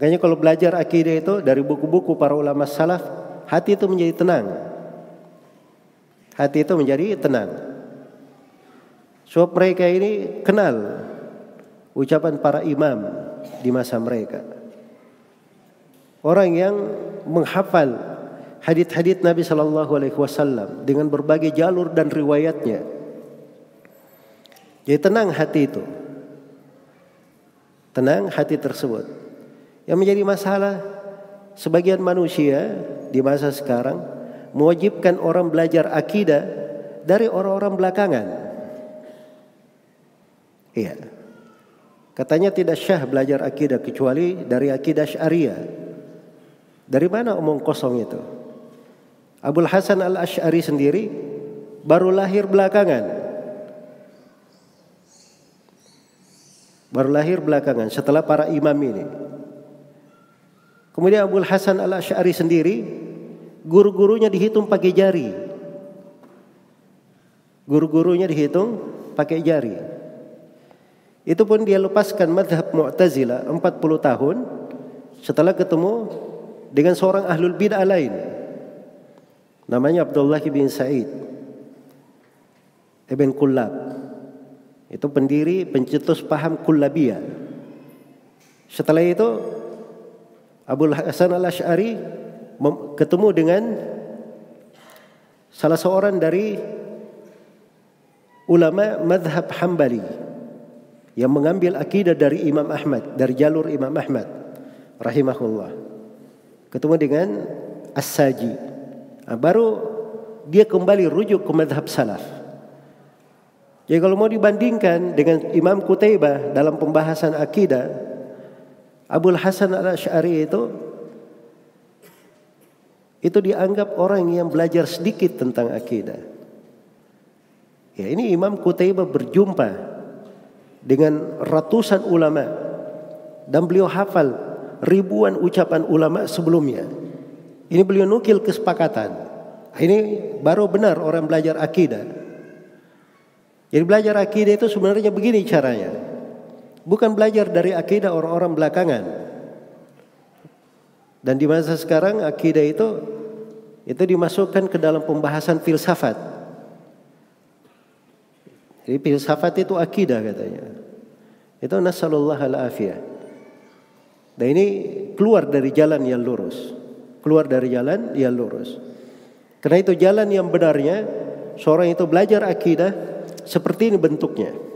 Makanya kalau belajar akidah itu dari buku-buku para ulama salaf, hati itu menjadi tenang. Hati itu menjadi tenang. Sebab mereka ini kenal ucapan para imam di masa mereka. Orang yang menghafal hadith-hadith Nabi Shallallahu Alaihi Wasallam dengan berbagai jalur dan riwayatnya. Jadi tenang hati itu. Tenang hati tersebut. Yang menjadi masalah sebagian manusia di masa sekarang mewajibkan orang belajar akidah dari orang-orang belakangan. Iya. Katanya tidak syah belajar akidah kecuali dari akidah syariah. Dari mana omong kosong itu? Abdul Hasan al-Ash'ari sendiri baru lahir belakangan. Baru lahir belakangan setelah para imam ini. Kemudian Abu Hasan al Ashari sendiri, guru-gurunya dihitung pakai jari. Guru-gurunya dihitung pakai jari. Itu pun dia lepaskan madhab Mu'tazila 40 tahun setelah ketemu dengan seorang ahlul bid'ah lain. Namanya Abdullah bin Sa'id. Ibn Kullab. Itu pendiri pencetus paham kullabiyah. Setelah itu Abu Hasan al-Ash'ari ketemu dengan salah seorang dari ulama madhab Hambali yang mengambil akidah dari Imam Ahmad, dari jalur Imam Ahmad rahimahullah. Ketemu dengan As-Saji. Nah, baru dia kembali rujuk ke madhab salaf. Jadi kalau mau dibandingkan dengan Imam Qutaibah dalam pembahasan akidah, Abdul Hasan al-Ash'ari itu itu dianggap orang yang belajar sedikit tentang akidah. Ya, ini Imam Qutaibah berjumpa dengan ratusan ulama dan beliau hafal ribuan ucapan ulama sebelumnya. Ini beliau nukil kesepakatan. Ini baru benar orang belajar akidah. Jadi belajar akidah itu sebenarnya begini caranya. Bukan belajar dari akidah orang-orang belakangan. Dan di masa sekarang akidah itu itu dimasukkan ke dalam pembahasan filsafat. Jadi filsafat itu akidah katanya. Itu nasallallahu al-afiyah. Dan ini keluar dari jalan yang lurus. Keluar dari jalan yang lurus. Karena itu jalan yang benarnya seorang itu belajar akidah seperti ini bentuknya.